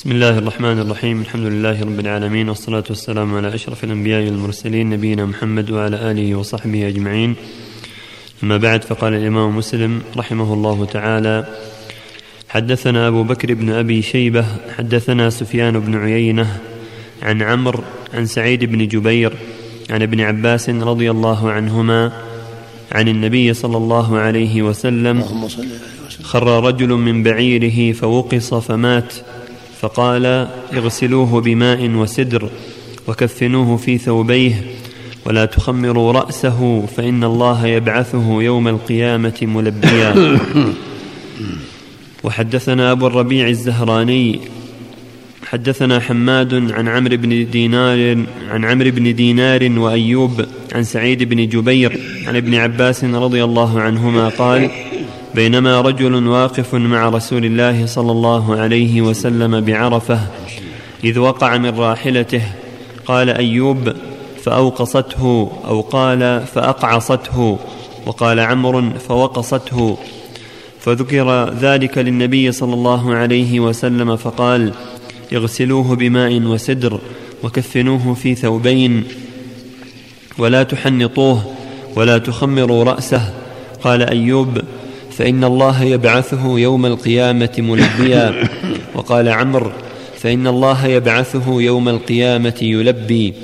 بسم الله الرحمن الرحيم الحمد لله رب العالمين والصلاة والسلام على أشرف الأنبياء والمرسلين نبينا محمد وعلى آله وصحبه أجمعين أما بعد فقال الإمام مسلم رحمه الله تعالى حدثنا أبو بكر بن أبي شيبة حدثنا سفيان بن عيينة عن عمرو عن سعيد بن جبير عن ابن عباس رضي الله عنهما عن النبي صلى الله عليه وسلم خر رجل من بعيره فوقص فمات فقال اغسلوه بماء وسدر وكفنوه في ثوبيه ولا تخمروا رأسه فإن الله يبعثه يوم القيامة ملبيا. وحدثنا أبو الربيع الزهراني حدثنا حماد عن عمرو بن دينار عن عمرو بن دينار وأيوب عن سعيد بن جبير عن ابن عباس رضي الله عنهما قال بينما رجل واقف مع رسول الله صلى الله عليه وسلم بعرفة إذ وقع من راحلته قال أيوب فأوقصته أو قال فأقعصته وقال عمرو فوقصته. فذكر ذلك للنبي صلى الله عليه وسلم فقال اغسلوه بماء وسدر وكفنوه في ثوبين ولا تحنطوه ولا تخمروا رأسه. قال أيوب فإن الله يبعثه يوم القيامة ملبيا. وقال عمرو فإن الله يبعثه يوم القيامة يلبي.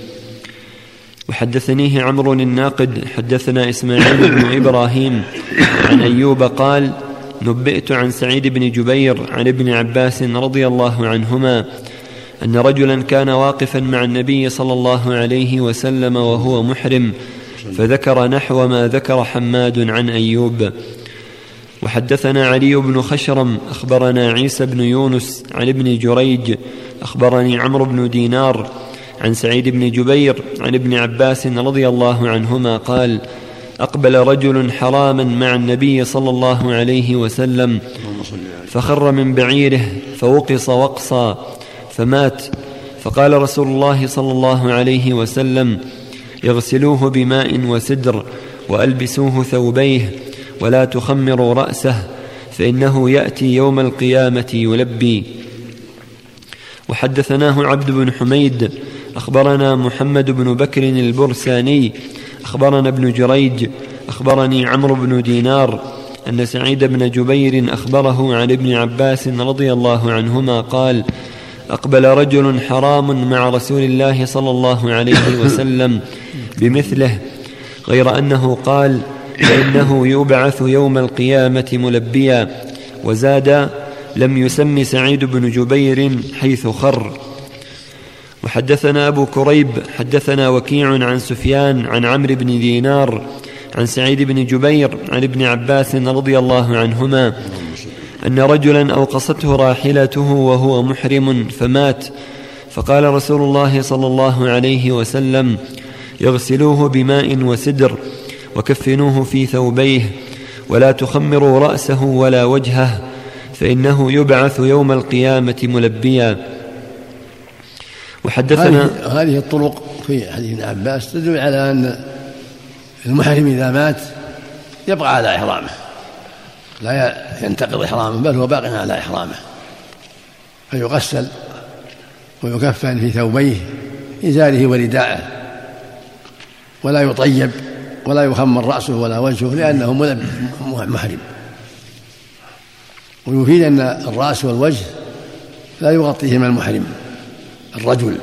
وحدثنيه عمرو الناقد حدثنا إسماعيل بن إبراهيم عن أيوب قال نبئت عن سعيد بن جبير عن ابن عباس رضي الله عنهما أن رجلا كان واقفا مع النبي صلى الله عليه وسلم وهو محرم فذكر نحو ما ذكر حماد عن أيوب. وحدثنا علي بن خشرم أخبرنا عيسى بن يونس عن ابن جريج أخبرني عمرو بن دينار عن سعيد بن جبير عن ابن عباس رضي الله عنهما قال أقبل رجل حراما مع النبي صلى الله عليه وسلم فخر من بعيره فوقص وقصا فمات. فقال رسول الله صلى الله عليه وسلم اغسلوه بماء وسدر وألبسوه ثوبيه. ولا تخمروا رأسه فإنه يأتي يوم القيامة يلبي. وحدثناه عبد بن حميد أخبرنا محمد بن بكر البرساني أخبرنا ابن جريج أخبرني عمرو بن دينار أن سعيد بن جبير أخبره عن ابن عباس رضي الله عنهما قال أقبل رجل حرام مع رسول الله صلى الله عليه وسلم بمثله غير أنه قال فإنه يبعث يوم القيامة ملبيا وزاد لم يسم سعيد بن جبير حيث خر. وحدثنا أبو كريب حدثنا وكيع عن سفيان عن عمرو بن دينار عن سعيد بن جبير عن ابن عباس رضي الله عنهما أن رجلا أوقصته راحلته وهو محرم فمات. فقال رسول الله صلى الله عليه وسلم يغسلوه بماء وسدر. وكفنوه في ثوبيه ولا تخمروا رأسه ولا وجهه فإنه يبعث يوم القيامة ملبيا. وحدثنا هذه الطرق في حديث ابن عباس تدل على أن المحرم إذا مات يبقى على إحرامه. لا ينتقض إحرامه بل هو باق على إحرامه. فيغسل ويكفن في ثوبيه ازاره ورداءه ولا يطيب. ولا يخمر رأسه ولا وجهه لأنه محرم. ويفيد أن الرأس والوجه لا يغطيهما المحرم الرجل.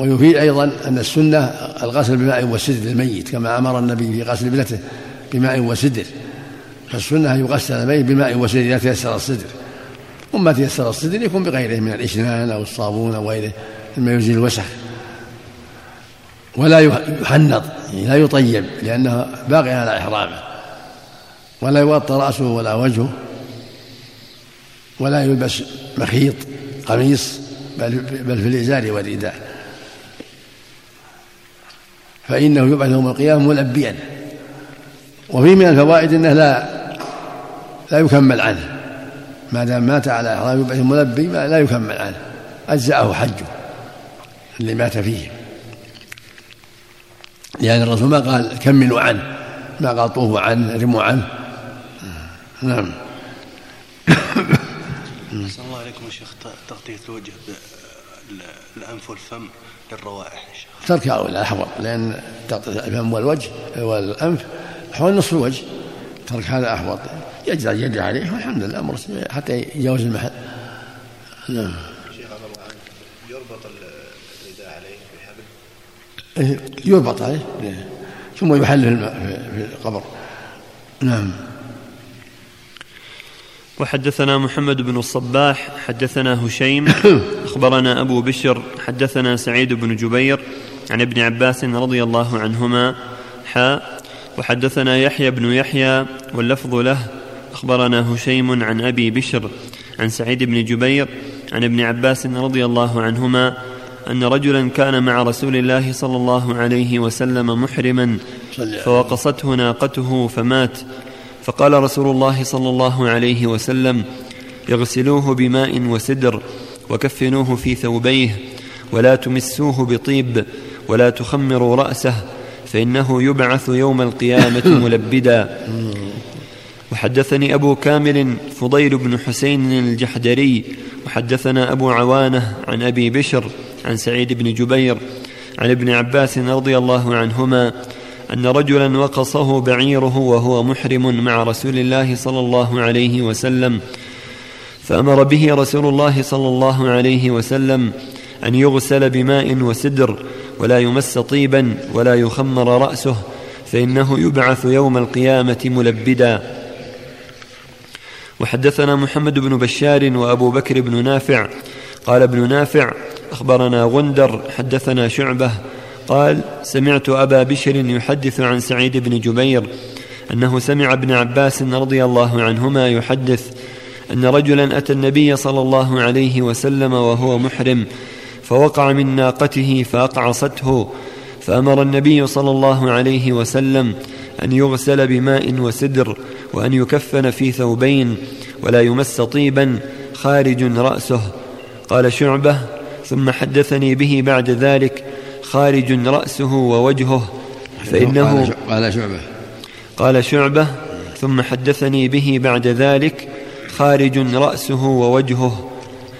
ويفيد أيضا أن السنة الغسل بماء وسدر للميت كما أمر النبي في غسل ابنته بماء وسدر. فالسنة يغسل الميت بماء وسدر إذا تيسر الصدر. وما تيسر الصدر يكون بغيره من الإشنان أو الصابون أو غيره مما يزيل الوسخ ولا يحنط يعني لا يطيب لأنه باقي على إحرامه. ولا يغطى رأسه ولا وجهه. ولا يلبس مخيط قميص بل, بل في الإزار والرداء. فإنه يبعث يوم القيامة ملبيا. وفي من الفوائد أنه لا لا يكمل عنه. ما دام مات على إحرام يبعث ملبي لا يكمل عنه. أجزأه حجه اللي مات فيه. لأن الرسول ما قال كملوا عنه ما قال طوفوا عنه رموا عنه. نعم. أحسن الله عليكم يا شيخ تغطية الوجه الأنف والفم للروائح يا شيخ. ترك أولى أحوط لأن تغطية الفم والوجه والأنف حول نصف الوجه ترك هذا أحوط يجرى اليد عليه والحمد لله أمر حتى يجاوز المحل. نعم. شيخ يربط يربط عليه. ثم يحل في القبر. نعم. وحدثنا محمد بن الصباح حدثنا هشيم أخبرنا أبو بشر حدثنا سعيد بن جبير عن ابن عباس رضي الله عنهما حاء وحدثنا يحيى بن يحيى واللفظ له أخبرنا هشيم عن أبي بشر عن سعيد بن جبير عن ابن عباس رضي الله عنهما أن رجلا كان مع رسول الله صلى الله عليه وسلم محرما فوقصته ناقته فمات. فقال رسول الله صلى الله عليه وسلم اغسلوه بماء وسدر وكفنوه في ثوبيه ولا تمسوه بطيب ولا تخمروا رأسه فإنه يبعث يوم القيامة ملبدا. وحدثني أبو كامل فضيل بن حسين الجحدري. وحدثنا أبو عوانة عن أبي بشر. عن سعيد بن جبير عن ابن عباس رضي الله عنهما أن رجلا وقصه بعيره وهو محرم مع رسول الله صلى الله عليه وسلم فأمر به رسول الله صلى الله عليه وسلم أن يغسل بماء وسدر ولا يمس طيبا ولا يخمر رأسه فإنه يبعث يوم القيامة ملبدا. وحدثنا محمد بن بشار وأبو بكر بن نافع قال ابن نافع أخبرنا غندر حدثنا شعبة قال سمعت أبا بشر يحدث عن سعيد بن جبير أنه سمع ابن عباس رضي الله عنهما يحدث أن رجلا أتى النبي صلى الله عليه وسلم وهو محرم فوقع من ناقته فأقعصته فأمر النبي صلى الله عليه وسلم أن يغسل بماء وسدر وأن يكفن في ثوبين ولا يمس طيبا خارج رأسه. قال شعبة ثم حدثني به بعد ذلك خارج رأسه ووجهه فإنه قال شعبة. قال شعبة. ثم حدثني به بعد ذلك خارج رأسه ووجهه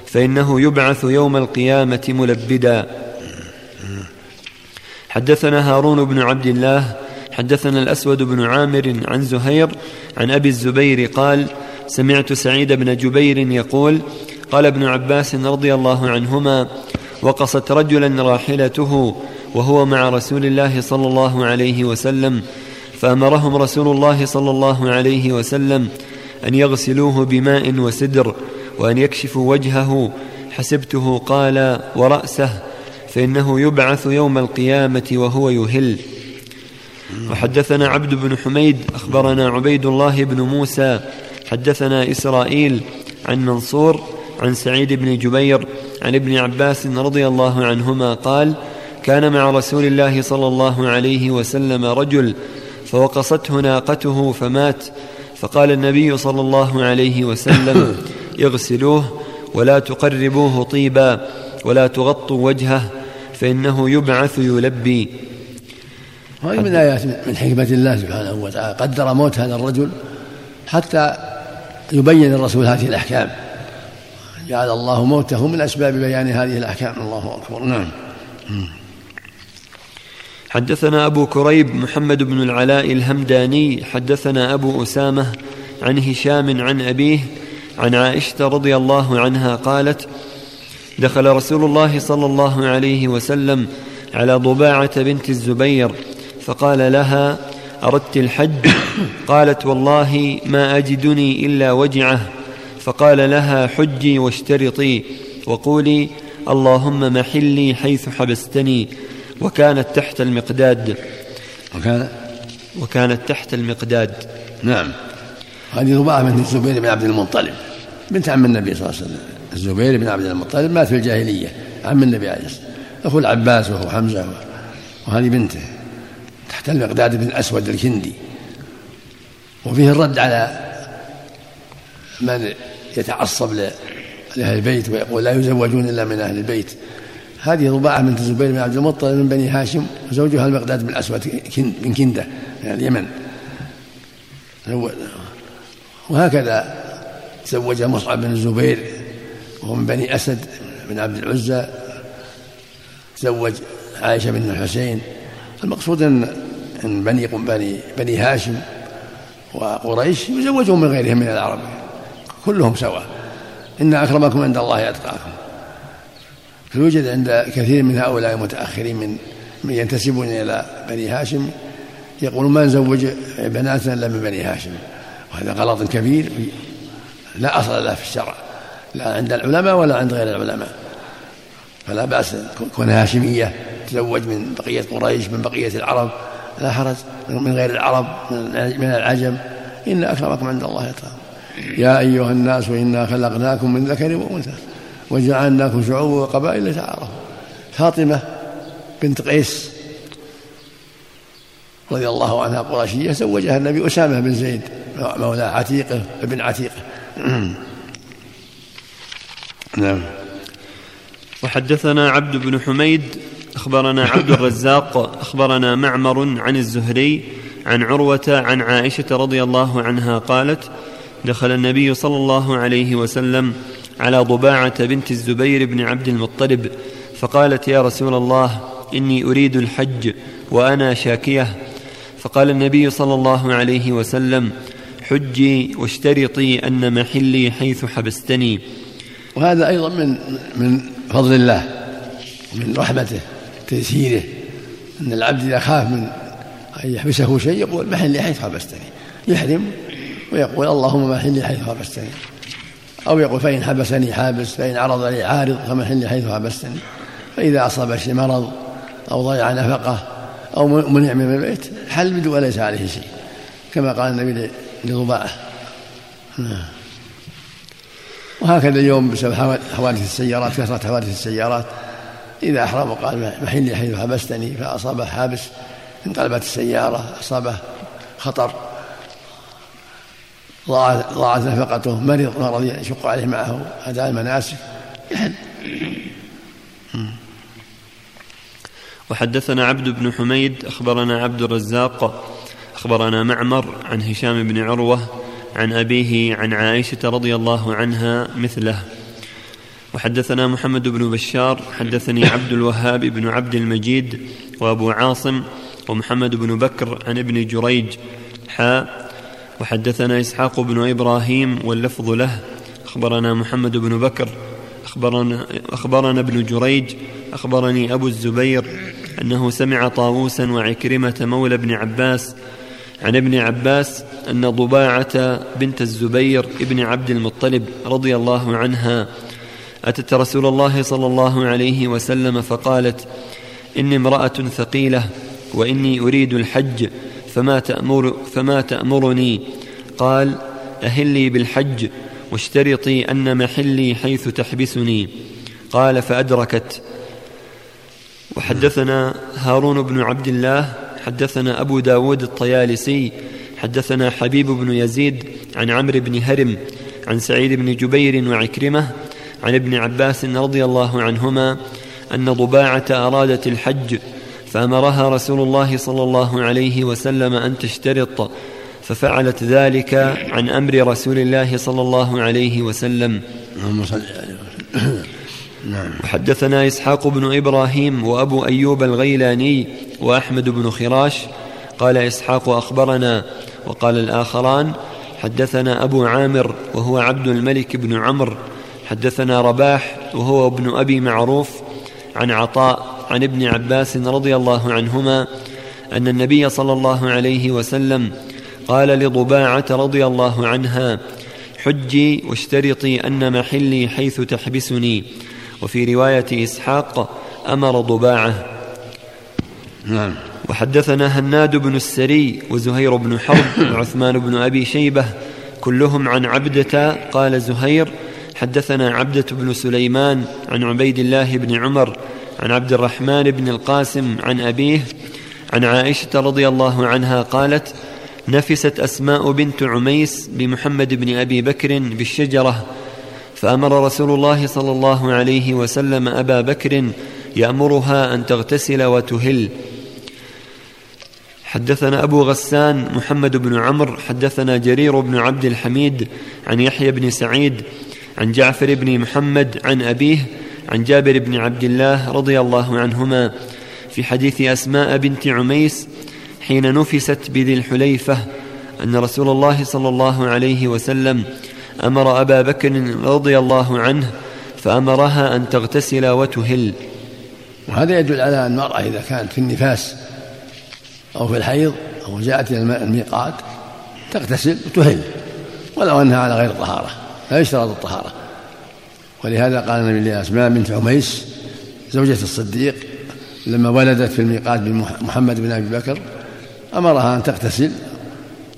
فإنه يبعث يوم القيامة ملبدا. حدثنا هارون بن عبد الله حدثنا الأسود بن عامر عن زهير عن أبي الزبير قال سمعت سعيد بن جبير يقول قال ابن عباس رضي الله عنهما وقصت رجلا راحلته وهو مع رسول الله صلى الله عليه وسلم فأمرهم رسول الله صلى الله عليه وسلم أن يغسلوه بماء وسدر وأن يكشفوا وجهه. حسبته قال ورأسه فإنه يبعث يوم القيامة وهو يهل. وحدثنا عبد بن حميد أخبرنا عبيد الله بن موسى حدثنا إسرائيل عن منصور عن سعيد بن جبير عن ابن عباس رضي الله عنهما قال كان مع رسول الله صلى الله عليه وسلم رجل فوقصته ناقته فمات فقال النبي صلى الله عليه وسلم اغسلوه ولا تقربوه طيبا ولا تغطوا وجهه فإنه يبعث يلبي. هذه من آيات من حكمة الله سبحانه وتعالى. قدر موت هذا الرجل حتى يبين الرسول هذه الأحكام. جعل الله موته من أسباب بيان هذه الأحكام. الله أكبر. نعم. حدثنا أبو كريب محمد بن العلاء الهمداني. حدثنا أبو أسامة عن هشام عن أبيه عن عائشة رضي الله عنها قالت دخل رسول الله صلى الله عليه وسلم على ضباعة بنت الزبير فقال لها أردت الحج؟ قالت والله ما أجدني إلا وجعه. فقال لها حجي واشترطي وقولي اللهم محلي حيث حبستني وكانت تحت المقداد. وكان وكانت تحت المقداد. نعم. هذه رباعة بنت الزبير بن عبد المطلب بنت عم النبي صلى الله عليه وسلم. الزبير بن عبد المطلب مات في الجاهلية عم النبي عليه الصلاة والسلام. أخو العباس وهو حمزة وهذه بنته تحت المقداد بن الأسود الكندي وفيه الرد على من يتعصب لأهل البيت ويقول لا يزوجون إلا من أهل البيت. هذه رباعة بنت الزبير بن عبد المطلب من بني هاشم وزوجها المقداد بن الأسود من كندة من اليمن. وهكذا تزوج مصعب بن الزبير وهو من بني أسد بن عبد العزى تزوج عائشة بن الحسين. المقصود أن أن بني بني بني هاشم وقريش يزوجون من غيرهم من العرب. كلهم سواء. إن أكرمكم عند الله أتقاكم. فيوجد عند كثير من هؤلاء المتأخرين من من ينتسبون إلى بني هاشم يقولون ما نزوج بناتنا إلا من بني هاشم. وهذا غلط كبير. لا أصل له في الشرع. لا عند العلماء ولا عند غير العلماء. فلا بأس. كون هاشمية تزوج من بقية قريش من بقية العرب لا حرج. من غير العرب من العجم إن أكرمكم عند الله يتقاكم يا أيها الناس إنا خلقناكم من ذكر وأنثى وجعلناكم شعوبا وقبائل لتعارفوا. فاطمة بنت قيس رضي الله عنها قرشية زوجها النبي أسامة بن زيد مولى عتيقة ابن عتيقة. نعم. وحدثنا عبد بن حميد أخبرنا عبد الرزاق أخبرنا معمر عن الزهري عن عروة عن عائشة رضي الله عنها قالت دخل النبي صلى الله عليه وسلم على ضباعة بنت الزبير بن عبد المطلب فقالت يا رسول الله إني أريد الحج وأنا شاكية. فقال النبي صلى الله عليه وسلم حجي واشترطي أن محلي حيث حبستني. وهذا أيضا من من فضل الله ومن رحمته تيسيره أن العبد إذا خاف من أن يحبسه شيء يقول محلي حيث حبستني. يحرم ويقول اللهم محلي حيث حبستني أو يقول فإن حبسني حابس فإن عرض لي عارض فمحلي حيث حبستني. فإذا أصاب شيء مرض أو ضيع نفقة أو منع من البيت حل بدون وليس عليه شيء. كما قال النبي لضباعه. نعم. وهكذا اليوم بسبب حوادث السيارات كثرة حوادث السيارات. إذا أحرم وقال محلي حيث حبستني فأصابه حابس انقلبت السيارة أصابه خطر. ضاعت نفقته مرض مرض يشق عليه معه أداء المناسك. يحل وحدثنا عبد بن حميد أخبرنا عبد الرزاق أخبرنا معمر عن هشام بن عروة عن أبيه عن عائشة رضي الله عنها مثله. وحدثنا محمد بن بشار حدثني عبد الوهاب بن عبد المجيد وأبو عاصم ومحمد بن بكر عن ابن جريج حاء وحدثنا إسحاق بن إبراهيم واللفظ له. أخبرنا محمد بن بكر أخبرنا, أخبرنا ابن جريج أخبرني أبو الزبير أنه سمع طاووسا وعكرمة مولى ابن عباس عن ابن عباس أن ضباعة بنت الزبير ابن عبد المطلب رضي الله عنها أتت رسول الله صلى الله عليه وسلم فقالت إني امرأة ثقيلة وإني أريد الحج فما, تأمر فما تأمرني. قال أهلي بالحج واشترطي أن محلي حيث تحبسني. قال فأدركت. وحدثنا هارون بن عبد الله حدثنا أبو داود الطيالسي حدثنا حبيب بن يزيد عن عمرو بن هرم عن سعيد بن جبير وعكرمة عن ابن عباس رضي الله عنهما أن ضباعة أرادت الحج فأمرها رسول الله صلى الله عليه وسلم أن تشترط ففعلت ذلك عن أمر رسول الله صلى الله عليه وسلم. نعم. وحدثنا إسحاق بن إبراهيم وأبو أيوب الغيلاني وأحمد بن خراش. قال إسحاق أخبرنا وقال الآخران حدثنا أبو عامر وهو عبد الملك بن عمرو. حدثنا رباح وهو ابن أبي معروف. عن عطاء عن ابن عباس رضي الله عنهما أن النبي صلى الله عليه وسلم قال لضباعة رضي الله عنها حجي واشترطي أن محلي حيث تحبسني. وفي رواية إسحاق أمر ضباعة. نعم. وحدثنا هناد بن السري وزهير بن حرب وعثمان بن أبي شيبة كلهم عن عبدة قال زهير حدثنا عبدة بن سليمان عن عبيد الله بن عمر عن عبد الرحمن بن القاسم عن أبيه عن عائشة رضي الله عنها قالت نفست أسماء بنت عميس بمحمد بن أبي بكر بالشجرة فأمر رسول الله صلى الله عليه وسلم أبا بكر يأمرها أن تغتسل وتهل. حدثنا أبو غسان محمد بن عمرو حدثنا جرير بن عبد الحميد عن يحيى بن سعيد عن جعفر بن محمد عن أبيه عن جابر بن عبد الله رضي الله عنهما في حديث أسماء بنت عميس حين نفست بذي الحليفة أن رسول الله صلى الله عليه وسلم أمر أبا بكر رضي الله عنه فأمرها أن تغتسل وتهل. وهذا يدل على أن المرأة إذا كانت في النفاس أو في الحيض أو جاءت إلى الميقات تغتسل وتهل ولو أنها على غير طهارة لا يشترط الطهارة. ولهذا قال النبي لأسماء بنت عميس زوجة الصديق لما ولدت في الميقات بمحمد بن أبي بكر أمرها أن تغتسل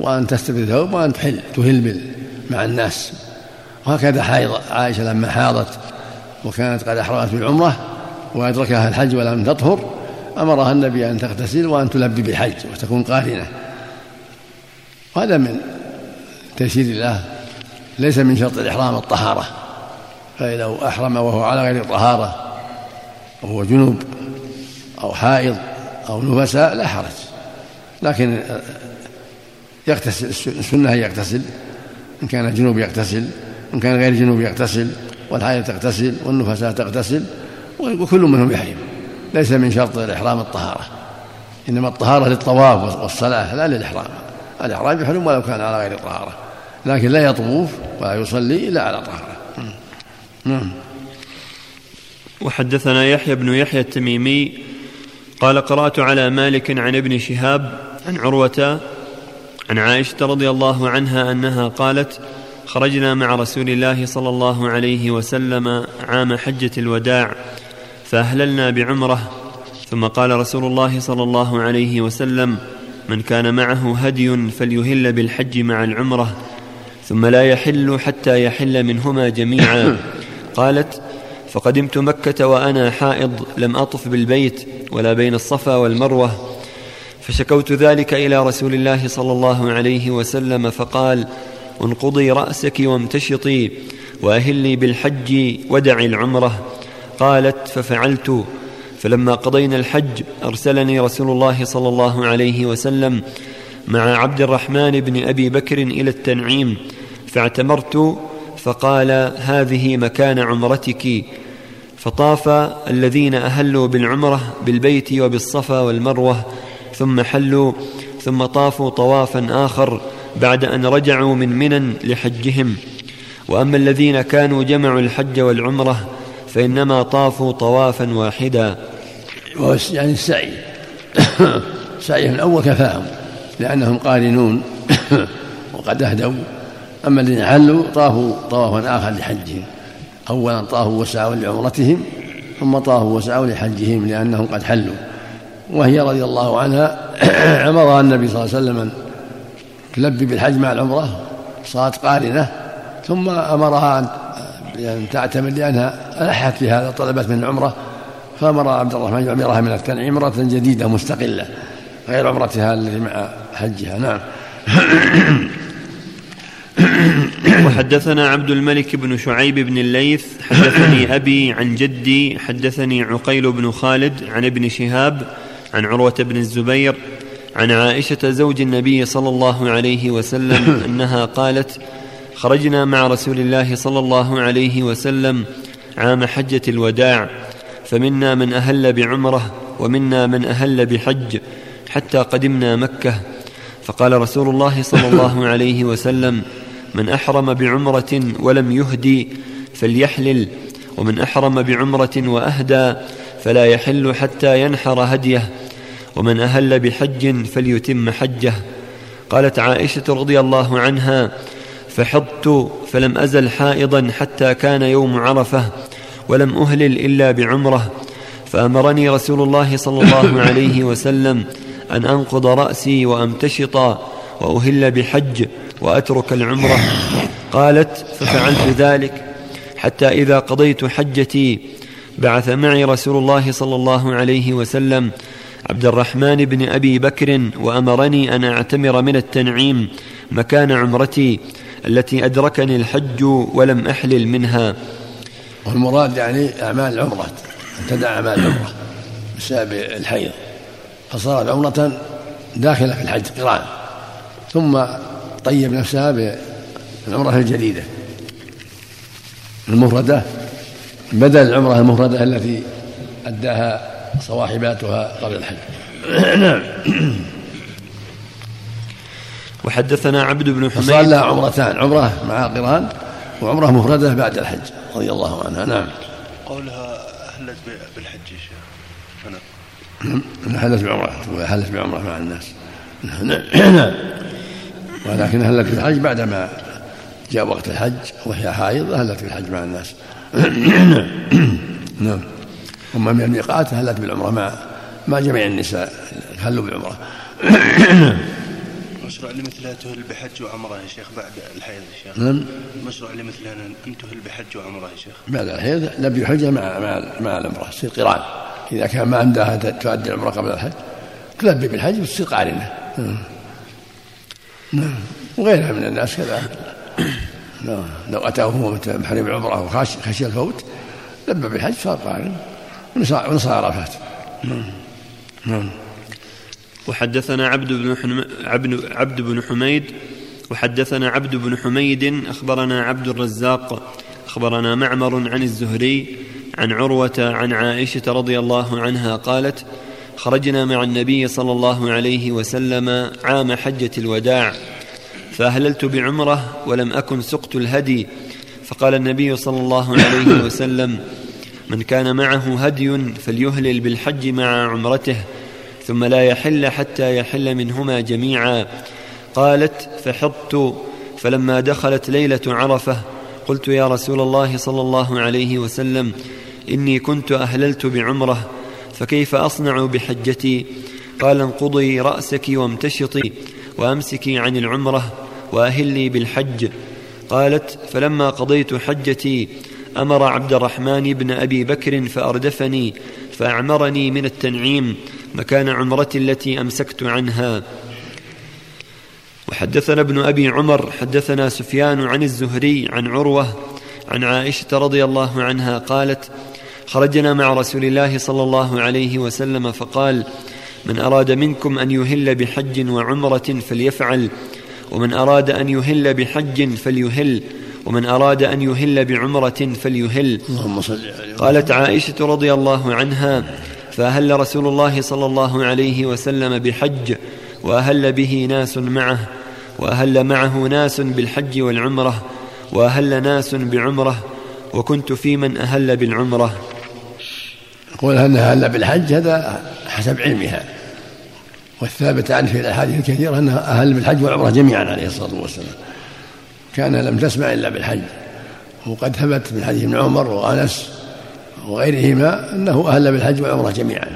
وأن تستبد ثوب وأن تحل تهل مع الناس. وهكذا حائض عائشة لما حاضت وكانت قد أحرمت بالعمرة وأدركها الحج ولم تطهر أمرها النبي أن تغتسل وأن تلبي بالحج وتكون قارنة وهذا من تيسير الله ليس من شرط الإحرام الطهارة فإذا أحرم وهو على غير طهارة وهو جنوب أو حائض أو نفساء لا حرج. لكن يغتسل السنة يغتسل إن كان جنوب يغتسل إن كان غير جنوب يغتسل والحائض تغتسل والنفساء تغتسل وكل منهم يحرم. ليس من شرط الإحرام الطهارة. إنما الطهارة للطواف والصلاة لا للإحرام. الإحرام يحرم ولو كان على غير طهارة. لكن لا يطوف ولا يصلي إلا على طهارة. نعم. وحدثنا يحيى بن يحيى التميمي قال قرأت على مالك عن ابن شهاب عن عروة عن عائشة رضي الله عنها أنها قالت خرجنا مع رسول الله صلى الله عليه وسلم عام حجة الوداع فأهللنا بعمرة ثم قال رسول الله صلى الله عليه وسلم من كان معه هدي فليهل بالحج مع العمرة ثم لا يحل حتى يحل منهما جميعا. قالت فقدمت مكة وأنا حائض لم أطف بالبيت ولا بين الصفا والمروة. فشكوت ذلك إلى رسول الله صلى الله عليه وسلم فقال انقضي رأسك وامتشطي وأهلي بالحج ودعي العمرة. قالت ففعلت. فلما قضينا الحج أرسلني رسول الله صلى الله عليه وسلم مع عبد الرحمن بن أبي بكر إلى التنعيم فاعتمرت فقال هذه مكان عمرتك. فطاف الذين أهلوا بالعمرة بالبيت وبالصفا والمروة ثم حلوا ثم طافوا طوافا آخر بعد أن رجعوا من منى لحجهم. وأما الذين كانوا جمعوا الحج والعمرة فإنما طافوا طوافا واحدا. يعني السعي. سعيهم الأول كفاهم لأنهم قارنون. وقد أهدوا. أما الذين حلوا طافوا طوافا آخر لحجهم أولا طافوا وسعوا لعمرتهم ثم طافوا وسعوا لحجهم لأنهم قد حلوا. وهي رضي الله عنها أمرها النبي صلى الله عليه وسلم أن تلبي بالحج مع العمرة صارت قارنة ثم أمرها أن تعتمر لأنها ألحت في هذا طلبت من العمرة فأمر عبد الرحمن يعمرها من التنعيم عمرة جديدة مستقلة غير عمرتها التي مع حجها. نعم. وحدثنا عبد الملك بن شعيب بن الليث حدثني أبي عن جدي حدثني عقيل بن خالد عن ابن شهاب عن عروة بن الزبير عن عائشة زوج النبي صلى الله عليه وسلم أنها قالت خرجنا مع رسول الله صلى الله عليه وسلم عام حجة الوداع فمنا من أهل بعمرة ومنا من أهل بحج حتى قدمنا مكة. فقال رسول الله صلى الله عليه وسلم من أحرم بعمرة ولم يهدي فليحلل ومن أحرم بعمرة وأهدى فلا يحل حتى ينحر هديه ومن أهل بحج فليتم حجه. قالت عائشة رضي الله عنها فحضت فلم أزل حائضا حتى كان يوم عرفة ولم أهلل إلا بعمرة فأمرني رسول الله صلى الله عليه وسلم أن أنقض رأسي وأمتشط وأهل بحج وأترك العمرة. قالت ففعلت ذلك حتى إذا قضيت حجتي بعث معي رسول الله صلى الله عليه وسلم عبد الرحمن بن أبي بكر وأمرني أن أعتمر من التنعيم مكان عمرتي التي أدركني الحج ولم أحلل منها. والمراد يعني أعمال العمرة أن تدع أعمال العمرة بسبب الحيض. فصارت عمرة داخلة في الحج قران ثم طيب نفسها بالعمرة الجديدة. المفردة بدل العمرة المفردة التي أداها صواحباتها قبل الحج. نعم وحدثنا عبد بن حميد. صلى عمرتان عمرة مع قران وعمرة مفردة بعد الحج رضي الله عنها. نعم. قولها أهلت بالحج يا شيخ. أنا أهلت بعمرة أهلت بعمرة مع الناس. نعم. ولكن أهلت بالحج بعدما جاء وقت الحج وهي حائض أهلت بالحج مع الناس؟ نعم. أما من الميقات أهلت بالعمرة؟ مع مع جميع النساء. هلوا بالعمرة؟ مشروع لمثلها تهل بحج وعمرة يا شيخ بعد الحيض يا شيخ. نعم. مشروع لمثلها أن تهل بحج وعمرة يا شيخ. بعد الحيض لبي حجة مع مع مع العمرة. تصير قران إذا كان ما عندها تؤدي العمرة قبل الحج تلبي بالحج وتصير قارنة نعم. وغيرها من الناس كذا نعم. لو أتاه محرم العمرة وخشي الفوت لبى بالحج صار قارن ونصى عرفات نعم نعم وحدثنا عبد بن. عبد عبد بن حميد وحدثنا عبد بن حميد أخبرنا عبد الرزاق أخبرنا معمر عن الزهري عن عروة عن عائشة رضي الله عنها قالت خرجنا مع النبي صلى الله عليه وسلم عام حجة الوداع فأهللت بعمرة ولم أكن سقت الهدي. فقال النبي صلى الله عليه وسلم من كان معه هدي فليهلل بالحج مع عمرته ثم لا يحل حتى يحل منهما جميعا. قالت فحطت. فلما دخلت ليلة عرفة قلت يا رسول الله صلى الله عليه وسلم إني كنت أهللت بعمرة فكيف أصنع بحجتي؟ قال انقضي رأسك وامتشطي وأمسكي عن العمرة وأهلي بالحج. قالت فلما قضيت حجتي أمر عبد الرحمن بن أبي بكر فأردفني فأعمرني من التنعيم مكان عمرتي التي أمسكت عنها. وحدثنا ابن أبي عمر حدثنا سفيان عن الزهري عن عروة عن عائشة رضي الله عنها قالت خرجنا مع رسول الله صلى الله عليه وسلم فقال من أراد منكم أن يهل بحج وعمرة فليفعل ومن أراد أن يهل بحج فليهل ومن أراد أن يهل بعمرة فليهل. قالت عائشة رضي الله عنها فأهل رسول الله صلى الله عليه وسلم بحج وأهل به ناس معه وأهل معه ناس بالحج والعمرة وأهل ناس بعمرة وكنت في من أهل بالعمرة. يقول أنها أهل بالحج؟ هذا حسب علمها. والثابت عنه في الأحاديث الكثيرة أنها أهل بالحج والعمرة جميعا عليه الصلاة والسلام. كان لم تسمع إلا بالحج. وقد ثبت من حديث ابن عمر وأنس وغيرهما أنه أهل بالحج والعمرة جميعا.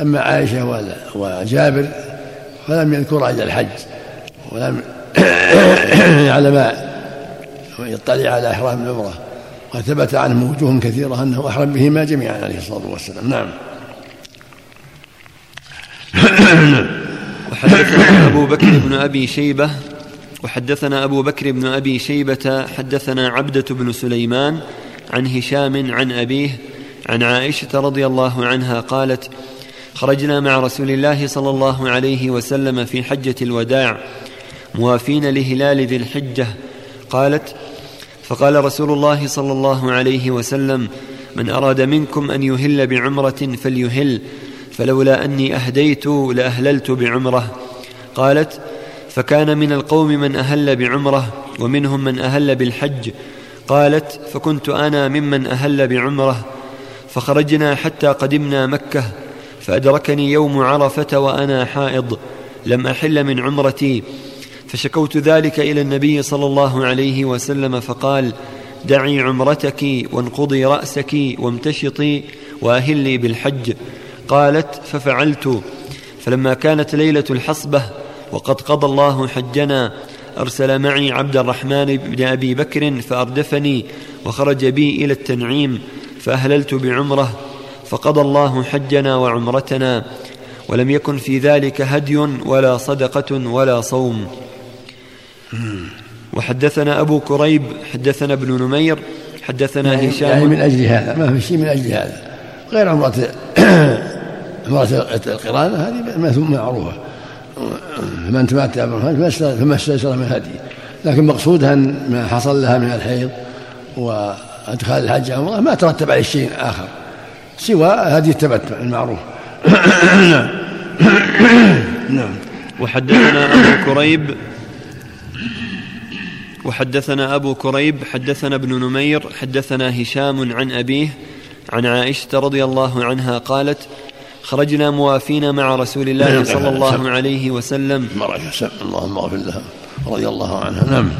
أما عائشة وجابر فلم يذكر إلا الحج. ولم يعلم ويطلع على إحرام العمرة. وقد ثبت عنه وجوه كثيرة أنه أحرم بهما جميعا عليه الصلاة والسلام. نعم. وحدثنا أبو بكر بن أبي شيبة وحدثنا أبو بكر بن أبي شيبة حدثنا عبدة بن سليمان عن هشام عن أبيه عن عائشة رضي الله عنها قالت خرجنا مع رسول الله صلى الله عليه وسلم في حجة الوداع موافين لهلال ذي الحجة. قالت فقال رسول الله صلى الله عليه وسلم من أراد منكم أن يهل بعمرة فليهل فلولا أني أهديت لأهللت بعمرة. قالت فكان من القوم من أهل بعمرة ومنهم من أهل بالحج. قالت فكنت أنا ممن أهل بعمرة فخرجنا حتى قدمنا مكة فأدركني يوم عرفة وأنا حائض لم أحل من عمرتي فشكوت ذلك إلى النبي صلى الله عليه وسلم فقال دعي عمرتك وانقضي رأسك وامتشطي واهلي بالحج. قالت ففعلت. فلما كانت ليلة الحصبة وقد قضى الله حجنا أرسل معي عبد الرحمن بن أبي بكر فأردفني وخرج بي إلى التنعيم فأهللت بعمرة فقضى الله حجنا وعمرتنا ولم يكن في ذلك هدي ولا صدقة ولا صوم. وحدثنا أبو كريب حدثنا ابن نمير حدثنا يعني هشام. يعني من أجل هذا ما في شيء من أجل هذا. غير عمرة عمرة القرانة هذه معروفة. فمن تمتع فما استيسر من هدي. لكن مقصودها ما حصل لها من الحيض إدخال الحج عمرة ما ترتب عليه شيء آخر سوى هدي التمتع المعروف. نعم نعم. وحدثنا أبو كريب وحدثنا أبو كريب حدثنا ابن نمير حدثنا هشام عن أبيه عن عائشة رضي الله عنها قالت خرجنا موافين مع رسول الله. صلى الله عليه وسلم اللهم اغفر لها رضي الله عنها نعم